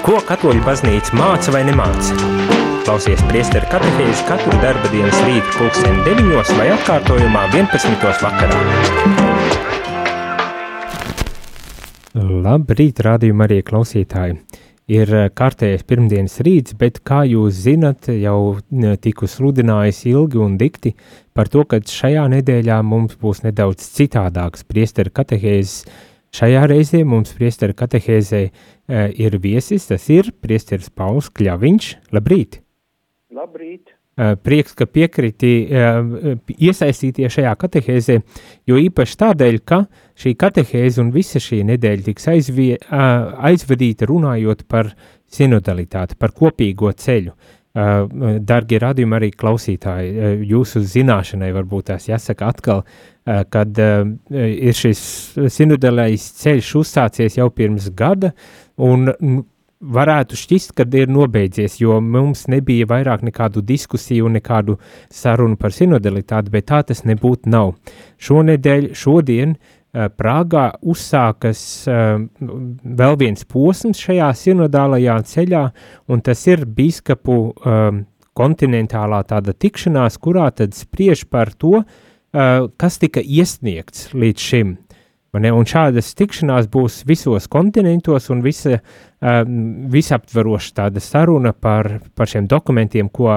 Ko katoļu baznīca māca vai nemāca? Klausies priesteru katehēzi katru darba dienas rītu pulksteni 9 vai atkārtojumā 11. vakarā. Labrīt, rādījuma arī klausītāji! Ir eh, kārtējais pirmdienas rīts, bet, kā jūs zinat, jau tiku sludinājis ilgi un dikti par to, ka šajā nedēļā mums būs nedaudz citādāks priesteru katehēzes Šajā reizē mums priesteru katehēzē uh, ir viesis, tas ir priesteris Pauls Kļaviņš. Labrīt! Labrīt! Uh, prieks, ka piekriti uh, iesaistīties šajā katehēzē, jo īpaši tādēļ, ka šī katehēze un visa šī nedēļa tiks aizvie, aizvadīta runājot par sinodalitāti, par kopīgo ceļu. Uh, Darbie radījumi, arī klausītāji, uh, jūsu zināšanai varbūt tās jāsaka atkal, uh, kad ir šis sinodālais ceļš uzsācies jau pirms gada, un varētu šķist, ka ir nobeidzies, jo mums nebija vairāk nekādu diskusiju un nekādu sarunu par sinodalitāti, bet tā tas nebūtu nav. Šonedēļ, šodien, uh, Prāgā uzsākas uh, vēl viens posms šajā sinodālajā ceļā, un tas ir biskupu um, kontinentālā tāda tikšanās, kurā tad spriež par to, kas tika iesniegts līdz šim. Un šādas tikšanās būs visos kontinentos un visa, visaptveroša tāda saruna par, par šiem dokumentiem, ko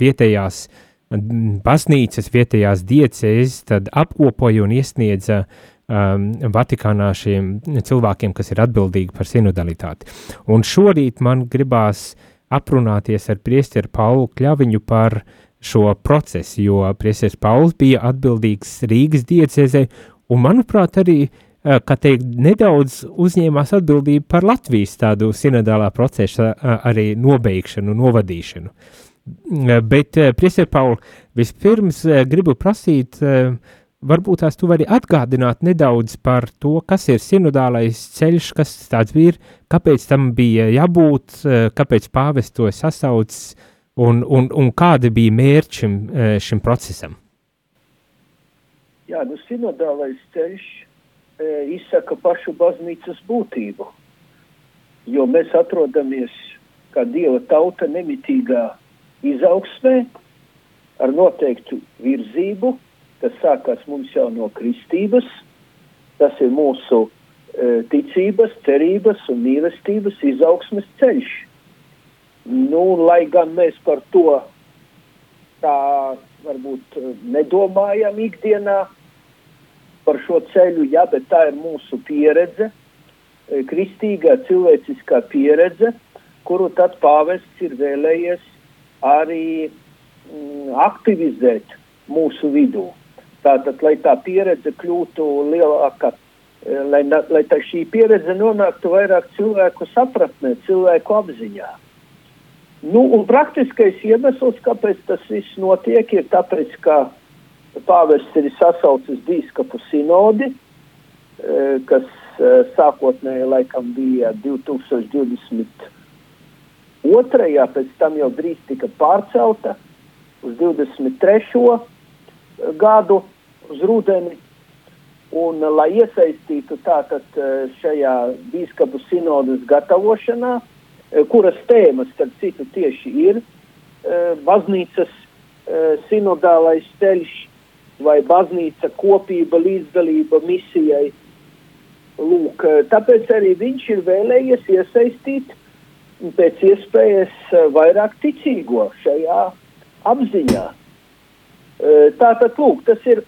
vietējās baznīcas, vietējās diecēs apkopoja un iesniedza uh, um, Vatikānā šiem cilvēkiem, kas ir atbildīgi par sinodalitāti. Un šorīt man gribās aprunāties ar priesteru Paulu Kļaviņu par šo procesu, jo priesteris Pauls bija atbildīgs Rīgas diecezē, un manuprāt arī, uh, kā teikt, nedaudz uzņēmās atbildību par Latvijas tādu sinodālā procesa uh, arī nobeigšanu, novadīšanu. Uh, bet, priesteris Paul, vispirms gribu prasīt, uh, varbūt tās tu vari atgādināt nedaudz par to, kas ir sinodālais ceļš, kas tāds bija, kāpēc tam bija jābūt, eh, kāpēc pāvests to sasaucis un, un, un kāda bija mērķi šim, eh, šim procesam? Jā, nu sinodālais ceļš e, izsaka pašu baznīcas būtību, jo mēs atrodamies kā Dieva tauta nemitīgā izaugsmē ar noteiktu virzību, kas sākās mums jau no kristības. Tas ir mūsu e, ticības, cerības un mīlestības izaugsmes ceļš. Nu, lai gan mēs par to tā varbūt e, nedomājam ikdienā par šo ceļu, jā, bet tā ir mūsu pieredze, e, kristīgā cilvēciskā pieredze, kuru tad pāvests ir vēlējies arī mm, aktivizēt mūsu vidū. Tātad, lai tā pieredze kļūtu lielāka, eh, lai, lai tā šī pieredze nonāktu vairāk cilvēku sapratnē, cilvēku apziņā. Nu, un praktiskais iemesls, kāpēc tas viss notiek, ir tāpēc, ka pāvests ir sasaucis bīskapu sinodi, eh, kas eh, sākotnēji laikam bija 2022. pēc tam jau drīz tika pārcelta uz 23 gadu uz rudeni. Un, lai iesaistītu tātad eh, šajā biskupu sinodas gatavošanā, eh, kuras tēmas, starp citu, tieši ir eh, baznīcas sinodālais ceļš vai baznīca kopība, līdzdalība misijai. Lūk, tāpēc arī viņš ir vēlējies iesaistīt pēc iespējas vairāk ticīgo šajā apziņā. Tātad, lūk, tas ir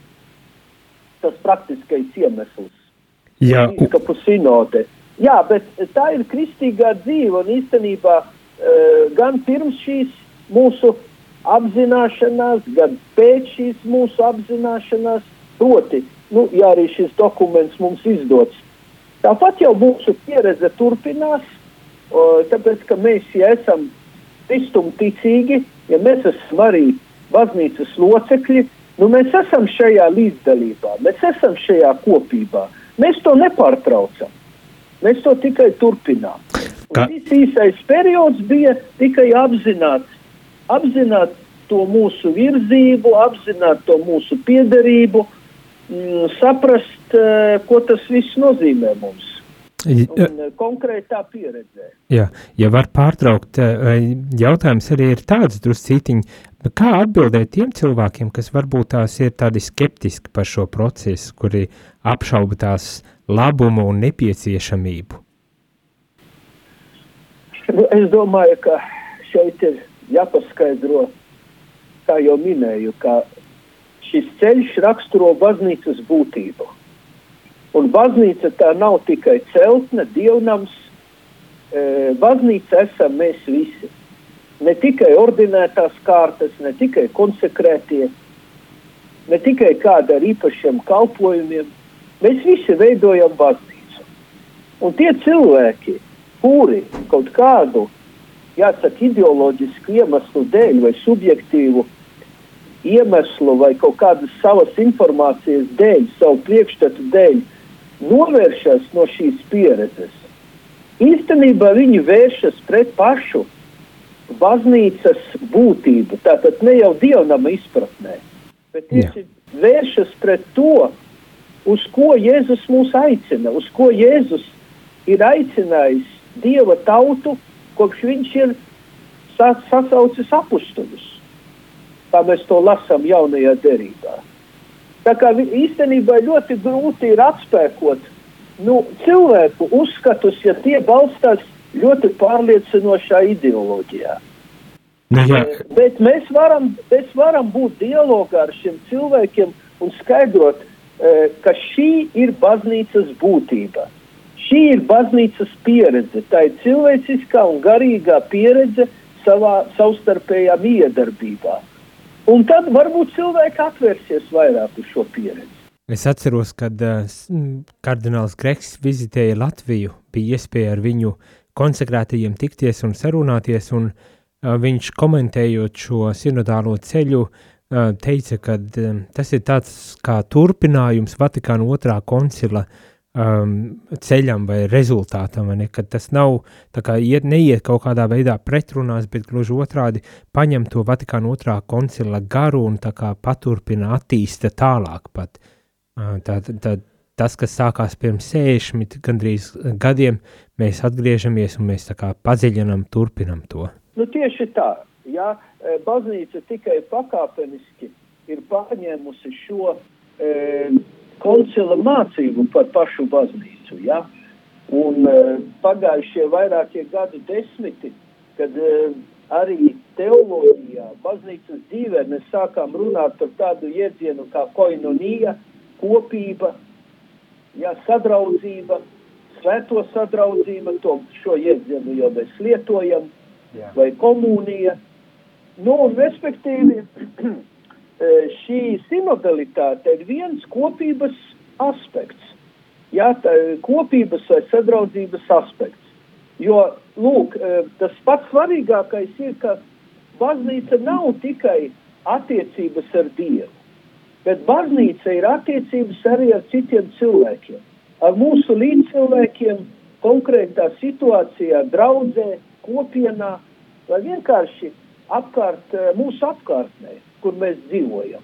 tas praktiskais iemesls. Jā, Bīskapu sinode. Jā, bet tā ir kristīgā dzīve un īstenībā gan pirms šīs mūsu apzināšanās, gan pēc šīs mūsu apzināšanās, proti, nu, ja arī šis dokuments mums izdots. Tāpat jau mūsu pieredze turpinās, tāpēc, ka mēs, ja esam kristumticīgi, ja mēs esam arī baznīcas locekļi, nu, mēs esam šajā līdzdalībā, mēs esam šajā kopībā. Mēs to nepārtraucam. Mēs to tikai turpinām. Šis īsais periods bija tikai apzināts, apzināt to mūsu virzību, apzināt to mūsu piederību, mm, saprast, uh, ko tas viss nozīmē mums. Un konkrētā pieredzē. Jā, ja var pārtraukt, jautājums arī ir tāds druscītiņ, kā atbildēt tiem cilvēkiem, kas varbūt tās ir tādi skeptiski par šo procesu, kuri apšauba tās labumu un nepieciešamību? Nu, es domāju, ka šeit ir jāpaskaidro, kā jau minēju, ka šis ceļš raksturo baznīcas būtību Un baznīca tā nav tikai celtne, dievnams. E, baznīca esam mēs visi. Ne tikai ordinētās kārtas, ne tikai konsekrētie, ne tikai kāda ar īpašiem kalpojumiem. Mēs visi veidojam baznīcu. Un tie cilvēki, kuri kaut kādu, jāsaka, ideoloģisku iemeslu dēļ vai subjektīvu iemeslu vai kaut kādas savas informācijas dēļ, savu priekšstatu dēļ, novēršas no šīs pieredzes. Īstenībā viņi vēršas pret pašu baznīcas būtību, tātad ne jau dievnama izpratnē, bet tieši vēršas pret to, uz ko Jēzus mūs aicina, uz ko Jēzus ir aicinājis dieva tautu, kopš viņš ir sasaucis apstuļus. Tā mēs to lasām jaunajā derībā. Tā kā īstenībā ļoti grūti ir atspēkot nu, cilvēku uzskatus, ja tie balstās ļoti pārliecinošā ideoloģijā. Nu, jā. Bet mēs varam, mēs varam būt dialogā ar šiem cilvēkiem un skaidrot, e, ka šī ir baznīcas būtība. Šī ir baznīcas pieredze. Tā ir cilvēciskā un garīgā pieredze savā savstarpējā miedarbībā. Un tad varbūt cilvēki atvērsies vairāk uz šo pieredzi. Es atceros, kad uh, kardināls Greks vizitēja Latviju, bija iespēja ar viņu konsekrētajiem tikties un sarunāties, un uh, viņš komentējot šo sinodālo ceļu, uh, teica, ka tas ir tāds kā turpinājums Vatikāna otrā koncila uh, um, ceļam vai rezultātam, vai ne, ka tas nav kā iet, neiet kaut kādā veidā pretrunās, bet gluži otrādi paņem to Vatikāna otrā koncila garu un kā paturpina attīsta tālāk pat. Uh, tā, tā, tas, kas sākās pirms 60 gandrīz gadiem, mēs atgriežamies un mēs kā padziļinam, turpinam to. Nu tieši tā, jā, e, baznīca tikai pakāpeniski ir pārņēmusi šo e, koncila mācību par pašu baznīcu. Ja? Un uh, pagājušie vairākie gadu desmiti, kad uh, arī teoloģijā, baznīcas dzīvē mēs sākām runāt par tādu jēdzienu kā koinonija, kopība, ja, sadraudzība, svēto sadraudzība, to, šo jēdzienu jau mēs lietojam, Jā. vai komunija. Nu, un respektīvi, šī sinodalitāte ir viens kopības aspekts. Jā, tā ir kopības vai sadraudzības aspekts. Jo, lūk, tas pats svarīgākais ir, ka baznīca nav tikai attiecības ar Dievu, bet baznīca ir attiecības arī ar citiem cilvēkiem, ar mūsu līdzcilvēkiem, konkrētā situācijā, draudzē, kopienā vai vienkārši apkārt, mūsu apkārtnē kur mēs dzīvojam.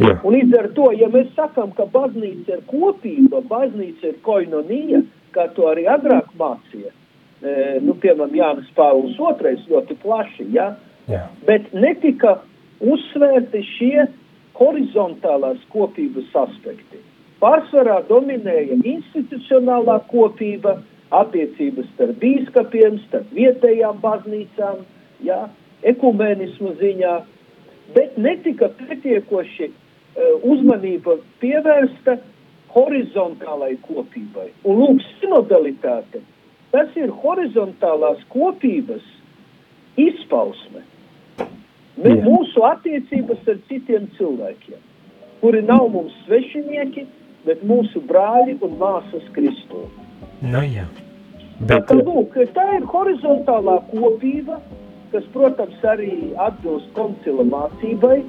Jā. Un līdz ar to, ja mēs sakām, ka baznīca ir kopība, baznīca ir koinonija, kā to arī agrāk mācīja, e, nu, piemēram, Jānis Pāvils II ļoti plaši, ja? Jā. bet netika uzsvērti šie horizontālās kopības aspekti. Pārsvarā dominēja institucionālā kopība, attiecības starp bīskapiem, starp vietējām baznīcām, ja? ekumēnismu ziņā, bet netika pietiekoši uh, uzmanība pievērsta horizontālai kopībai. Un lūk, sinodalitāte, tas ir horizontālās kopības izpausme. Mē, mūsu attiecības ar citiem cilvēkiem, kuri nav mums svešinieki, bet mūsu brāļi un māsas Kristū. Nu, jā. Bet... Tā, lūk, tā ir horizontālā kopība, kas, protams, arī atbilst koncila mācībai,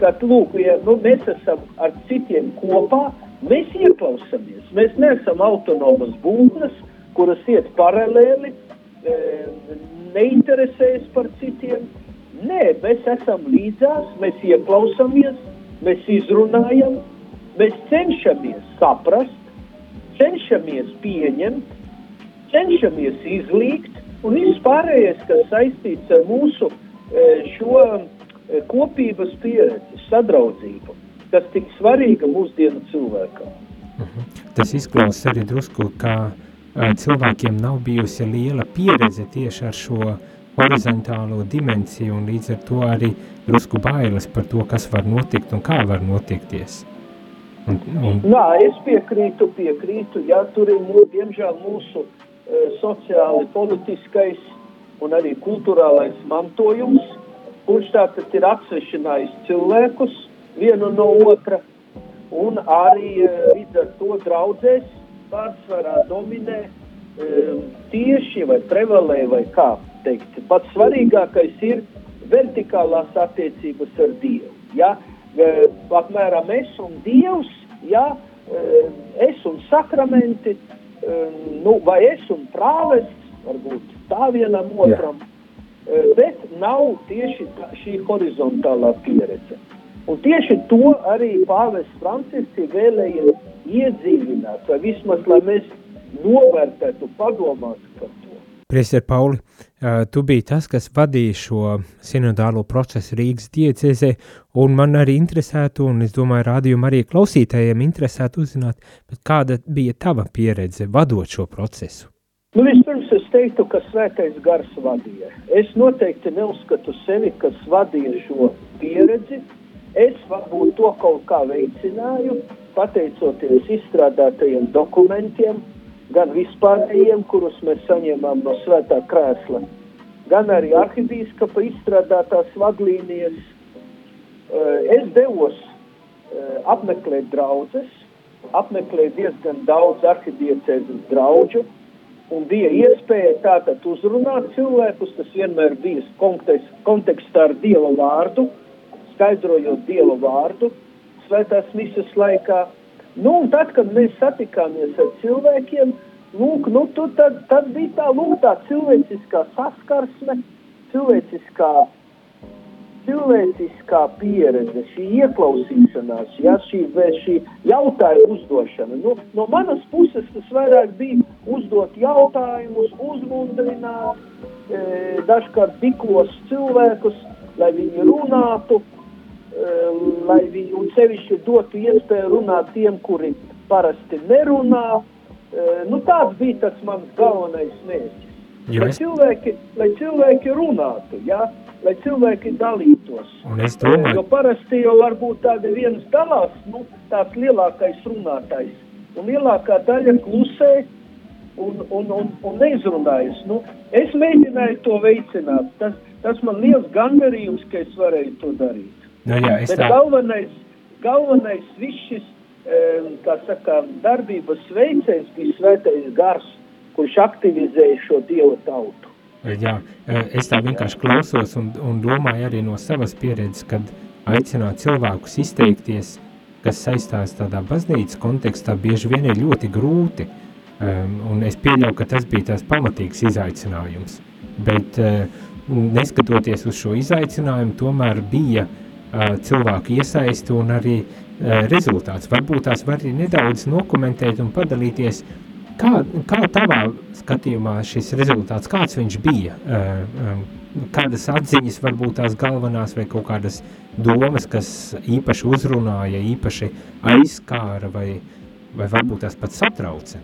ka, lūk, ja nu, mēs esam ar citiem kopā, mēs ieklausāmies. Mēs neesam autonomas būtnes, kuras iet paralēli, e, neinteresējas par citiem. Nē, mēs esam līdzās, mēs ieklausāmies, mēs izrunājam, mēs cenšamies saprast, cenšamies pieņemt, cenšamies izlīgt, un viss pārējais, kas saistīts ar mūsu šo kopības pieredzi, sadraudzību, kas tik svarīga mūsdienu cilvēkam. Uh mhm. -huh. Tas izklausās arī drusku, ka cilvēkiem nav bijusi liela pieredze tieši ar šo horizontālo dimensiju un līdz ar to arī drusku bailes par to, kas var notikt un kā var notikties. Un, un... Jā, es piekrītu, piekrītu, jā, tur ir, mū, diemžēl, mūsu e, sociāli politiskais un arī kulturālais mantojums, kurš tātad ir atsvešinājis cilvēkus vienu no otra, un arī e, līdz ar to draudzēs pārsvarā dominē e, tieši vai prevalē vai kā teikt. Pats svarīgākais ir vertikālās attiecības ar Dievu. Ja? E, apmēram es un Dievs, ja? E, es un sakramenti, e, nu, vai es un prāvests, varbūt tā vienam otram, Jā. bet nav tieši tā, šī horizontālā pieredze. Un tieši to arī pāvests Francisks vēlējies iedzīvināt, vai vismaz, lai mēs novērtētu, padomātu. Priester Pauli, tu biji tas, kas vadīja šo sinodālo procesu Rīgas diecezē, un man arī interesētu, un es domāju, rādījumu arī klausītājiem interesētu uzzināt, kāda bija tava pieredze vadot šo procesu? Nu, vispirms es teiktu, ka svētais gars vadīja. Es noteikti neuzskatu sevi, kas vadīja šo pieredzi. Es varbūt to kaut kā veicināju, pateicoties izstrādātajiem dokumentiem, gan vispārējiem, kurus mēs saņēmām no svētā krēsla, gan arī arhibīskapa izstrādātās vadlīnijas. Eh, es devos eh, apmeklēt draudzes, apmeklēt diezgan daudz arhidiecēzes draudžu, un bija iespēja tātad uzrunāt cilvēkus, tas vienmēr bija kontekst, kontekstā ar Dieva vārdu, skaidrojot Dieva vārdu svētās misas laikā, Nu, tad, kad mēs satikāmies ar cilvēkiem, lūk, nu, tu, tad, tad bija tā, lūk, tā cilvēciskā saskarsme, cilvēciskā, cilvēciskā pieredze, šī ieklausīšanās, ja, šī, šī jautājuma uzdošana. Nu, no manas puses tas vairāk bija uzdot jautājumus, uzmundrināt, e, dažkārt diklos cilvēkus, lai viņi runātu, lai viņi un sevišķi dotu iespēju runāt tiem, kuri parasti nerunā. Ehm, nu, tāds bija tas mans galvenais mērķis. Lai cilvēki, lai cilvēki runātu, ja? lai cilvēki dalītos. Domāju... Jo parasti jau varbūt tāda viens dalās, nu, tāds lielākais runātājs. Un lielākā daļa klusē un, un, un, un neizrunājas. Nu, es mēģināju to veicināt. Tas, tas man liels gandarījums, ka es varēju to darīt. Nu, jā, Bet tā... galvenais, galvenais viss šis, kā saka, darbības veicējs bija svētais gars, kurš aktivizēja šo dievu tautu. Jā, es tā vienkārši klausos un, un domāju arī no savas pieredzes, kad aicināt cilvēkus izteikties, kas saistās tādā baznīcas kontekstā, bieži vien ir ļoti grūti. Um, un es pieļauju, ka tas bija tās pamatīgs izaicinājums. Bet uh, neskatoties uz šo izaicinājumu, tomēr bija uh, cilvēku iesaisti un arī rezultāts. Varbūt tās var arī nedaudz nokomentēt un padalīties, kā, kā tavā skatījumā šis rezultāts, kāds viņš bija, kādas atziņas varbūt tās galvenās vai kaut kādas domas, kas īpaši uzrunāja, īpaši aizskāra vai, vai varbūt tās pat satrauca.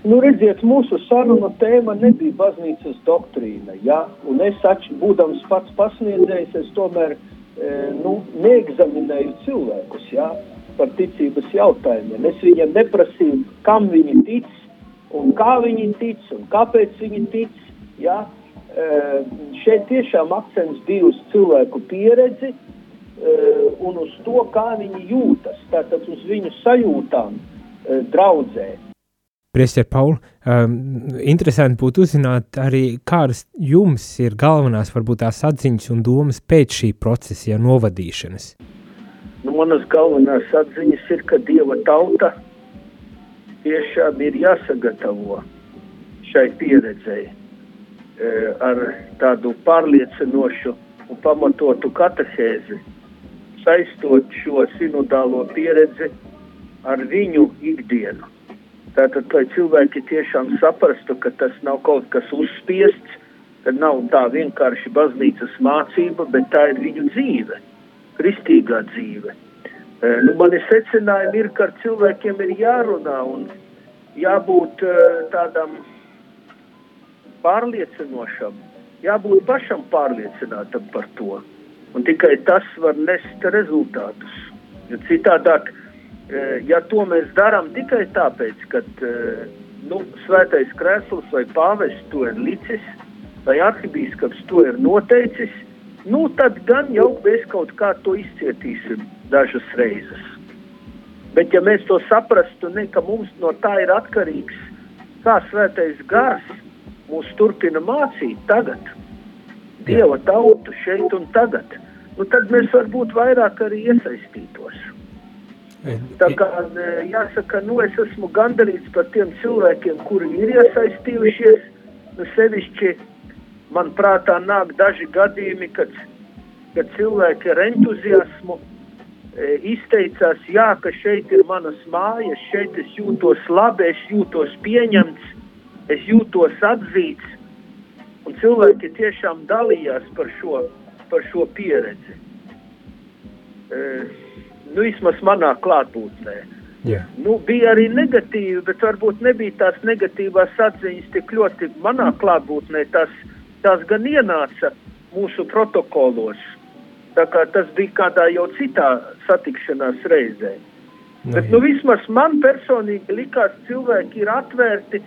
Nu, redziet, mūsu saruna tēma nebija baznīcas doktrīna, ja? un es, būdams pats pasniedzējs, es tomēr e, nu, neegzaminēju cilvēkus, ja? par ticības jautājumiem. Es viņiem neprasīju, kam viņi tic, un kā viņi tic, un kāpēc viņi tic, ja? E, šeit tiešām akcents bija uz cilvēku pieredzi, e, un uz to, kā viņi jūtas, tātad uz viņu sajūtām e, draudzē. Priester Paul, um, interesanti būtu uzzināt arī, kādas jums ir galvenās, varbūt tās atziņas un domas pēc šī procesa novadīšanas. Nu, manas galvenās atziņas ir, ka Dieva tauta tiešām ir jāsagatavo šai pieredzēji e, ar tādu pārliecinošu un pamatotu katehēzi, saistot šo sinodālo pieredzi ar viņu ikdienu Tātad, lai cilvēki tiešām saprastu, ka tas nav kaut kas uzspiests, ka nav tā vienkārši baznīcas mācība, bet tā ir viņu dzīve, kristīgā dzīve. E, nu, mani secinājumi ir, ka ar cilvēkiem ir jārunā un jābūt e, tādam pārliecinošam, jābūt pašam pārliecinātam par to. Un tikai tas var nest rezultātus. Jo citādāk, ja to mēs darām tikai tāpēc, ka eh, nu, svētais krēsls vai pāvests to ir licis, vai arhibīskaps to ir noteicis, nu, tad gan jau mēs kaut kā to izcietīsim dažas reizes. Bet ja mēs to saprastu, ne, ka mums no tā ir atkarīgs, kā svētais gars mūs turpina mācīt tagad, Dieva tautu šeit un tagad, nu, tad mēs varbūt vairāk arī iesaistītos. Tā kā jāsaka, nu es esmu gandarīts par tiem cilvēkiem, kuri ir iesaistījušies. Nu, sevišķi man prātā nāk daži gadījumi, kad, kad cilvēki ar entuziasmu e, izteicās, jā, ka šeit ir manas mājas, šeit es jūtos labi, es jūtos pieņemts, es jūtos atzīts. Un cilvēki tiešām dalījās par šo, par šo pieredzi. E, nu, vismaz manā klātbūtnē. Yeah. Nu, bija arī negatīvi, bet varbūt nebija tās negatīvās atziņas tik ļoti manā klātbūtnē. Tās, tās gan ienāca mūsu protokolos. Tas bija kādā jau citā satikšanās reizē. No, bet, nu, vismaz man personīgi likās, ka cilvēki ir atvērti.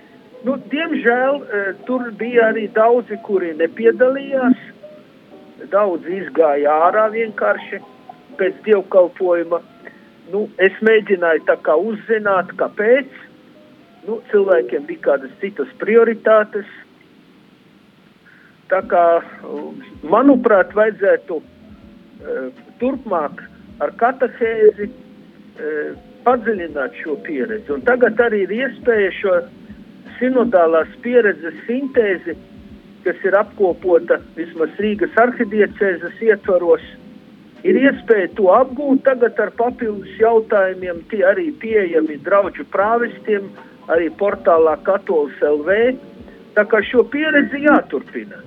Nu, diemžēl e, tur bija arī daudzi, kuri nepiedalījās. Daudzi izgāja ārā vienkārši pēc dievkalpojuma. Nu, es mēģināju tā kā uzzināt, kāpēc. Nu, cilvēkiem bija kādas citas prioritātes. Tā kā, manuprāt, vajadzētu uh, turpmāk ar katehēzi uh, padziļināt šo pieredzi. Un tagad arī ir iespēja šo sinodālās pieredzes sintēzi, kas ir apkopota vismaz Rīgas arhidiecēzes ietvaros, Ir iespēja to apgūt tagad ar papildus jautājumiem, tie arī pieejami draudžu prāvestiem, arī portālā Katolis LV. Tā kā šo pieredzi jāturpina.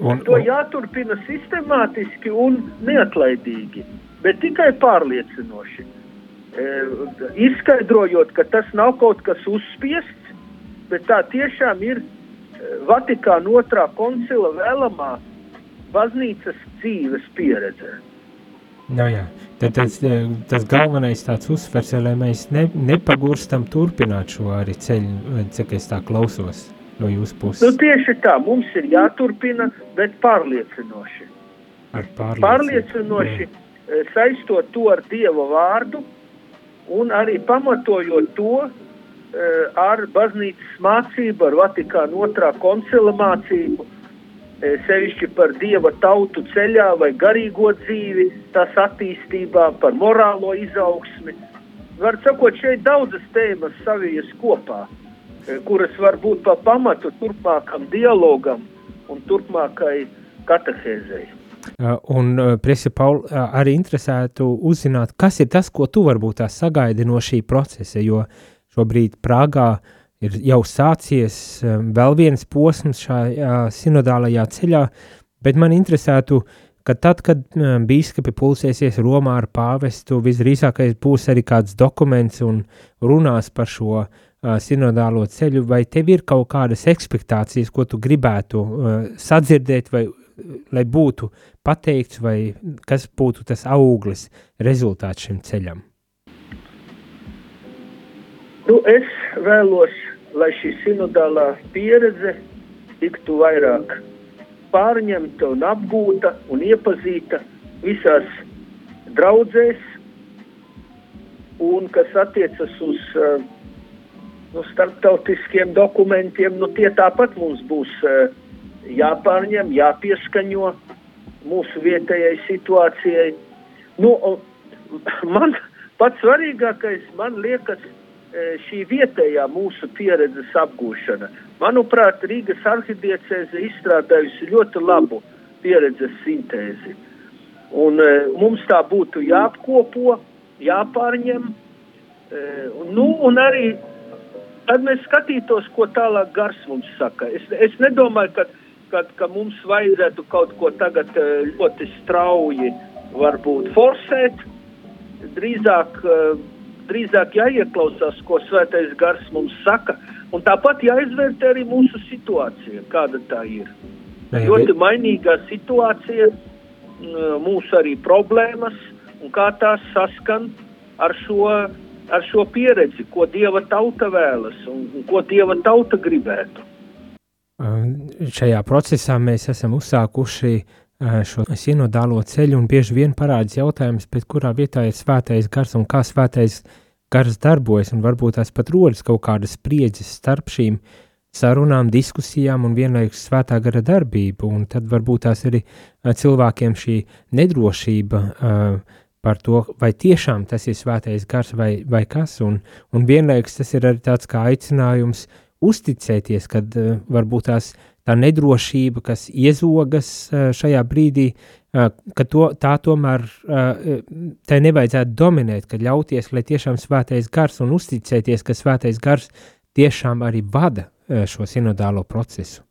Un, to jāturpina sistemātiski un neatlaidīgi, bet tikai pārliecinoši. E, izskaidrojot, ka tas nav kaut kas uzspiests, bet tā tiešām ir e, Vatikāna otrā koncila vēlamā baznīcas dzīves pieredze. No nu jā, tad tas, tas galvenais tāds uzsvers, lai mēs ne, nepagurstam turpināt šo arī ceļu, cik es tā klausos no jūsu puses. Nu, tieši tā, mums ir jāturpina, bet pārliecinoši. Ar pārliecinoši. Pārliecinoši jā. Eh, saistot to ar Dieva vārdu un arī pamatojot to eh, ar baznīcas mācību, ar Vatikānu otrā koncila mācību, sevišķi par dieva tautu ceļā vai garīgo dzīvi, tās attīstībā, par morālo izaugsmi. Var sakot, šeit daudzas tēmas savijas kopā, e, kuras var būt pa pamatu turpmākam dialogam un turpmākai katehēzei. Un, Presa Paul, arī interesētu uzzināt, kas ir tas, ko tu varbūt tā sagaidi no šī procesa, jo šobrīd Prāgā uh, ir jau sācies um, vēl viens posms šajā sinodālajā ceļā, bet man interesētu, ka tad, kad um, bīskapi pulsēsies Romā ar pāvestu, visdrīzākais būs arī kāds dokuments un runās par šo uh, sinodālo ceļu, vai tev ir kaut kādas ekspektācijas, ko tu gribētu uh, sadzirdēt, vai lai būtu pateikts, vai kas būtu tas auglis rezultāts šim ceļam? Nu, es vēlos lai šī sinodālā pieredze tiktu vairāk pārņemta un apgūta un iepazīta visās draudzēs, un kas attiecas uz uh, nu, starptautiskiem dokumentiem, nu, tie tāpat mums būs uh, jāpārņem, jāpieskaņo mūsu vietējai situācijai. Nu, man pats svarīgākais, man liekas, šī vietējā mūsu pieredzes apgūšana. Manuprāt, Rīgas arhidiecēze izstrādājusi ļoti labu pieredzes sintēzi. Un, e, mums tā būtu jāapkopo, jāpārņem, e, nu, un arī tad mēs skatītos, ko tālāk gars mums saka. Es, es nedomāju, ka, ka, ka mums vajadzētu kaut ko tagad ļoti strauji varbūt forsēt. Drīzāk, drīzāk jāieklausās, ko svētais gars mums saka, un tāpat jāizvērtē arī mūsu situācija, kāda tā ir. Ne, ļoti mainīgā situācija, mūsu arī problēmas, un kā tās saskan ar šo ar šo pieredzi, ko Dieva tauta vēlas un, un ko Dieva tauta gribētu. Šajā procesā mēs esam uzsākuši šo sinodālo ceļu, un bieži vien parādās jautājums, kurā vietā ir svētais gars un kā svētais gars darbojas, un varbūt tās pat rodas kaut kādas spriedzes starp šīm sarunām, diskusijām un vienlaikus svētā gara darbību, un tad varbūt tās arī cilvēkiem šī nedrošība uh, par to, vai tiešām tas ir svētais gars vai, vai kas, un, un vienlaikus tas ir arī tāds kā aicinājums uzticēties, kad uh, varbūt tās tā nedrošība, kas iezogas uh, šajā brīdī, uh, ka to, tā tomēr uh, tai nevajadzētu dominēt, ka ļauties, lai tiešām svētais gars un uzticēties, ka svētais gars tiešām arī vada uh, šo sinodālo procesu.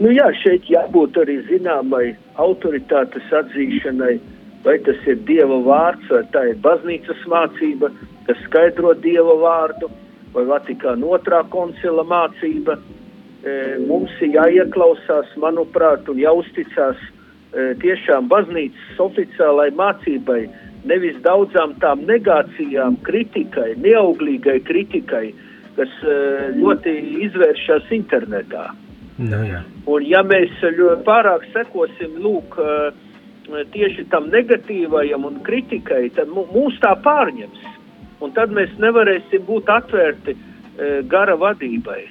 Nu jā, šeit jābūt arī zināmai autoritātes atzīšanai, uh, vai tas ir Dieva vārds, vai tā ir baznīcas mācība, kas skaidro Dieva vārdu, vai Vatikāna otrā koncila mācība. E, mums ir jāieklausās, manuprāt, un jāuzticās e, tiešām baznīcas oficiālai mācībai, nevis daudzām tām negācijām, kritikai, neauglīgai kritikai, kas e, ļoti izvēršas internetā. No, jā. un ja mēs pārāk sekosim, lūk, tieši tam negatīvajam un kritikai, tad mūs tā pārņems. Un tad mēs nevarēsim būt atvērti e, gara vadībai.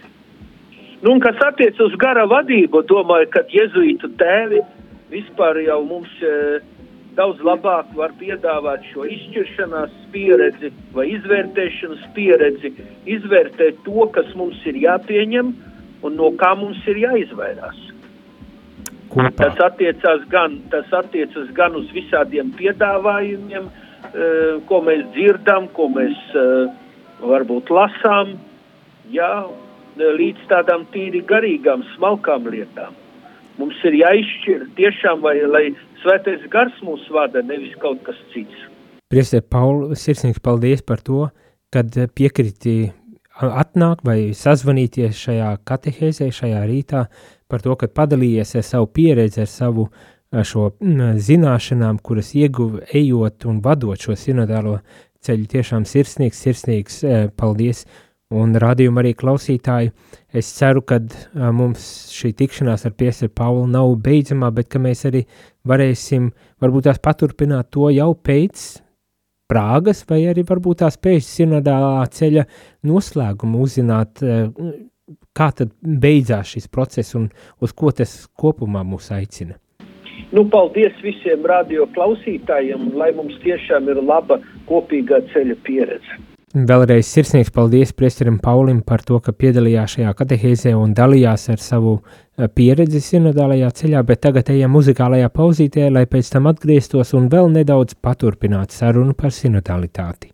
Nu, kas attiecas uz gara vadību, domāju, ka jēzuītu tēvi vispār jau mums e, daudz labāk var piedāvāt šo izšķiršanās pieredzi vai izvērtēšanas pieredzi, izvērtēt to, kas mums ir jāpieņem un no kā mums ir jāizvairās kopā. Tas attiecās gan, tas attiecas gan uz visādiem piedāvājumiem, uh, ko mēs dzirdam, ko mēs uh, varbūt lasām, jā, līdz tādām tīri garīgām, smalkām lietām. Mums ir jāizšķir tiešām, vai lai svētais gars mūs vada, nevis kaut kas cits. Priester Pauli, sirsnīgs paldies par to, kad piekriti atnāk vai sazvanīties šajā katehēzē, šajā rītā, par to, ka padalījies ar savu pieredzi, ar savu šo mm, zināšanām, kuras ieguva ejot un vadot šo sinodālo ceļu. Tiešām sirsnīgs, sirsnīgs paldies! Un radījuma arī klausītāji, es ceru, ka mums šī tikšanās ar Piesari Paulu nav beidzamā, bet ka mēs arī varēsim varbūt tās paturpināt to jau pēc Prāgas, vai arī varbūt tās pēc sinodālā ceļa noslēguma uzzināt, kā tad beidzās šis process un uz ko tas kopumā mūs aicina? Nu, paldies visiem radio klausītājiem, lai mums tiešām ir laba kopīgā ceļa pieredze. Vēlreiz sirsnīgs paldies priesterim Paulim par to, ka piedalījās šajā katehēzē un dalījās ar savu eh, pieredzi sinodālajā ceļā, bet tagad ejam muzikālajā pauzītē, lai pēc tam atgrieztos un vēl nedaudz paturpinātu sarunu par sinodalitāti.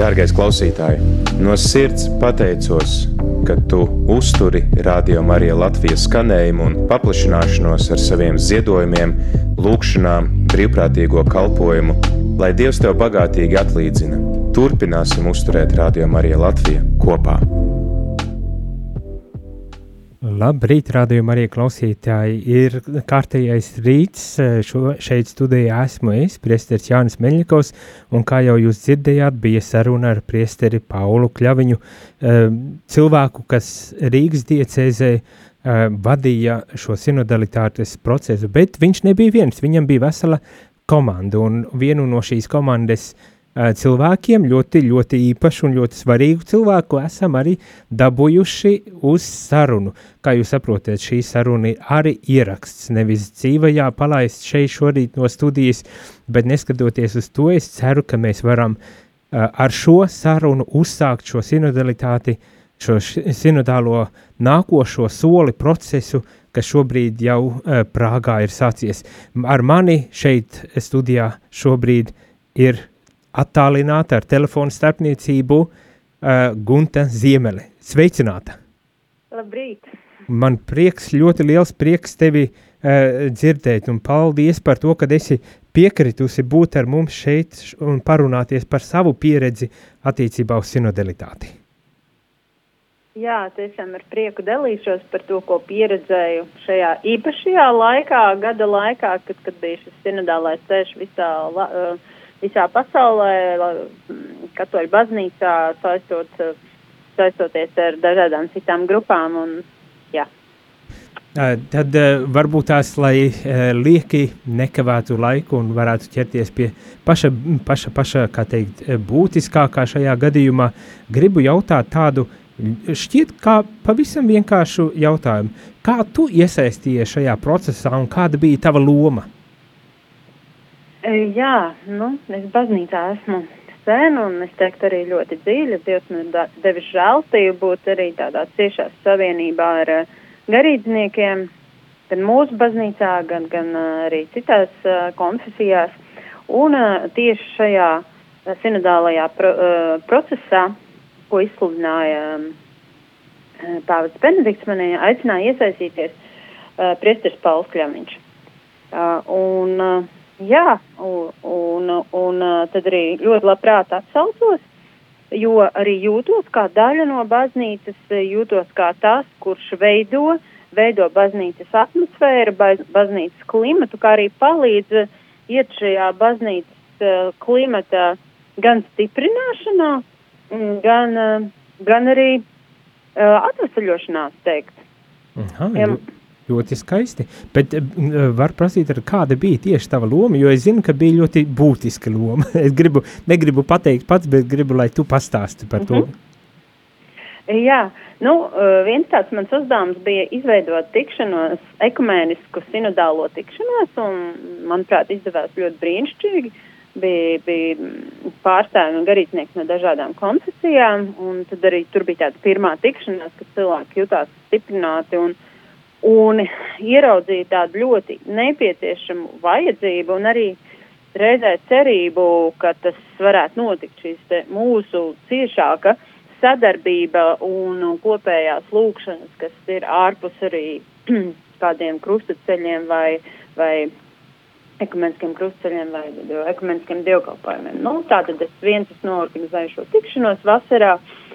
Dārgais klausītāj, no sirds pateicos, ka tu uzturi Radio Marija Latvijas skanējumu un paplašināšanos ar saviem ziedojumiem, lūgšanām, brīvprātīgo kalpojumu, lai Dievs tev bagātīgi atlīdzina. Turpināsim uzturēt Radio Marija Latvija kopā. Labrīt, rādījumā arī klausītāji. Ir kārtējais rīts. Šo, šeit studijā esmu es, priesteris Jānis Meļņikovs, un kā jau jūs dzirdējāt, bija saruna ar priesteri Paulu Kļaviņu, eh, cilvēku, kas Rīgas diecēzē eh, vadīja šo sinodalitātes procesu, bet viņš nebija viens, viņam bija vesela komanda, un vienu no šīs komandas uh, cilvēkiem, ļoti, ļoti īpašu un ļoti svarīgu cilvēku esam arī dabūjuši uz sarunu. Kā jūs saprotat, šī saruna ir arī ieraksts, nevis dzīvajā palaist šeit šorīt no studijas, bet neskatoties uz to, es ceru, ka mēs varam ar šo sarunu uzsākt šo sinodalitāti, šo sinodālo nākošo soli procesu, kas šobrīd jau Prāgā ir sācies. Ar mani šeit studijā šobrīd ir attālināta ar telefonu starpniecību uh, Gunta Ziemele. Sveicināta! Labrīt! Man prieks, ļoti liels prieks tevi uh, dzirdēt un paldies par to, ka esi piekritusi būt ar mums šeit un parunāties par savu pieredzi attiecībā uz sinodalitāti. Jā, tiešām ar prieku dalīšos par to, ko pieredzēju šajā īpašajā laikā, gada laikā, kad, kad bija šis sinodālais ceļš visā uh, visā pasaulē, katoļu baznīcā, saistot, saistoties ar dažādām citām grupām. Un, jā. Tad varbūt tās, lai lieki nekavētu laiku un varētu ķerties pie paša, paša, paša kā teikt, būtiskākā šajā gadījumā, gribu jautāt tādu šķiet kā pavisam vienkāršu jautājumu. Kā tu iesaistījies šajā procesā un kāda bija tava loma? Jā, nu, es baznīcā esmu sen, un es teiktu arī ļoti dziļi. Dievs man ir devis žēlstību būt arī tādā ciešā savienībā ar garīdzniekiem. gan mūsu baznīcā, gan, gan arī citās uh, konfesijās. Un uh, tieši šajā uh, sinodālajā pro, uh, procesā, ko izsludināja Pāvils Benedikts, manī aicināja iesaistīties uh, priesteris Pauls Kļamiņš. Uh, un, uh, jā, un, un, un uh, tad arī ļoti labprāt atsaucos, jo arī jūtos kā daļa no baznīcas, jūtos kā tas, kurš veido veido baznīcas atmosfēru, baz, baznīcas klimatu, kā arī palīdz iet šajā baznīcas uh, klimata gan stiprināšanā, gan, uh, gan arī uh, atvesaļošanā, teikt. Aha, ja. Ļoti skaisti. Bet uh, var prasīt, kāda bija tieši tava loma, jo es zinu, ka bija ļoti būtiska loma. es gribu, negribu pateikt pats, bet gribu, lai tu pastāsti par mm -hmm. to. Jā, nu, viens tāds mans uzdevums bija izveidot tikšanos, ekumēnisku sinodālo tikšanos, un, manuprāt, izdevās ļoti brīnišķīgi. Bija, bija pārstāvji un garīdznieki no dažādām konfesijām, un tad arī tur bija tāda pirmā tikšanās, kad cilvēki jutās stiprināti un, un ieraudzīja tādu ļoti nepieciešamu vajadzību un arī reizē cerību, ka tas varētu notikt šīs mūsu ciešāka sadarbība un, kopējās lūkšanas, kas ir ārpus arī kādiem krustaceļiem vai, vai ekumeniskiem krustaceļiem vai ekumeniskiem dievkalpojumiem. Nu, tātad es viens es noorganizēju šo tikšanos vasarā. Uh,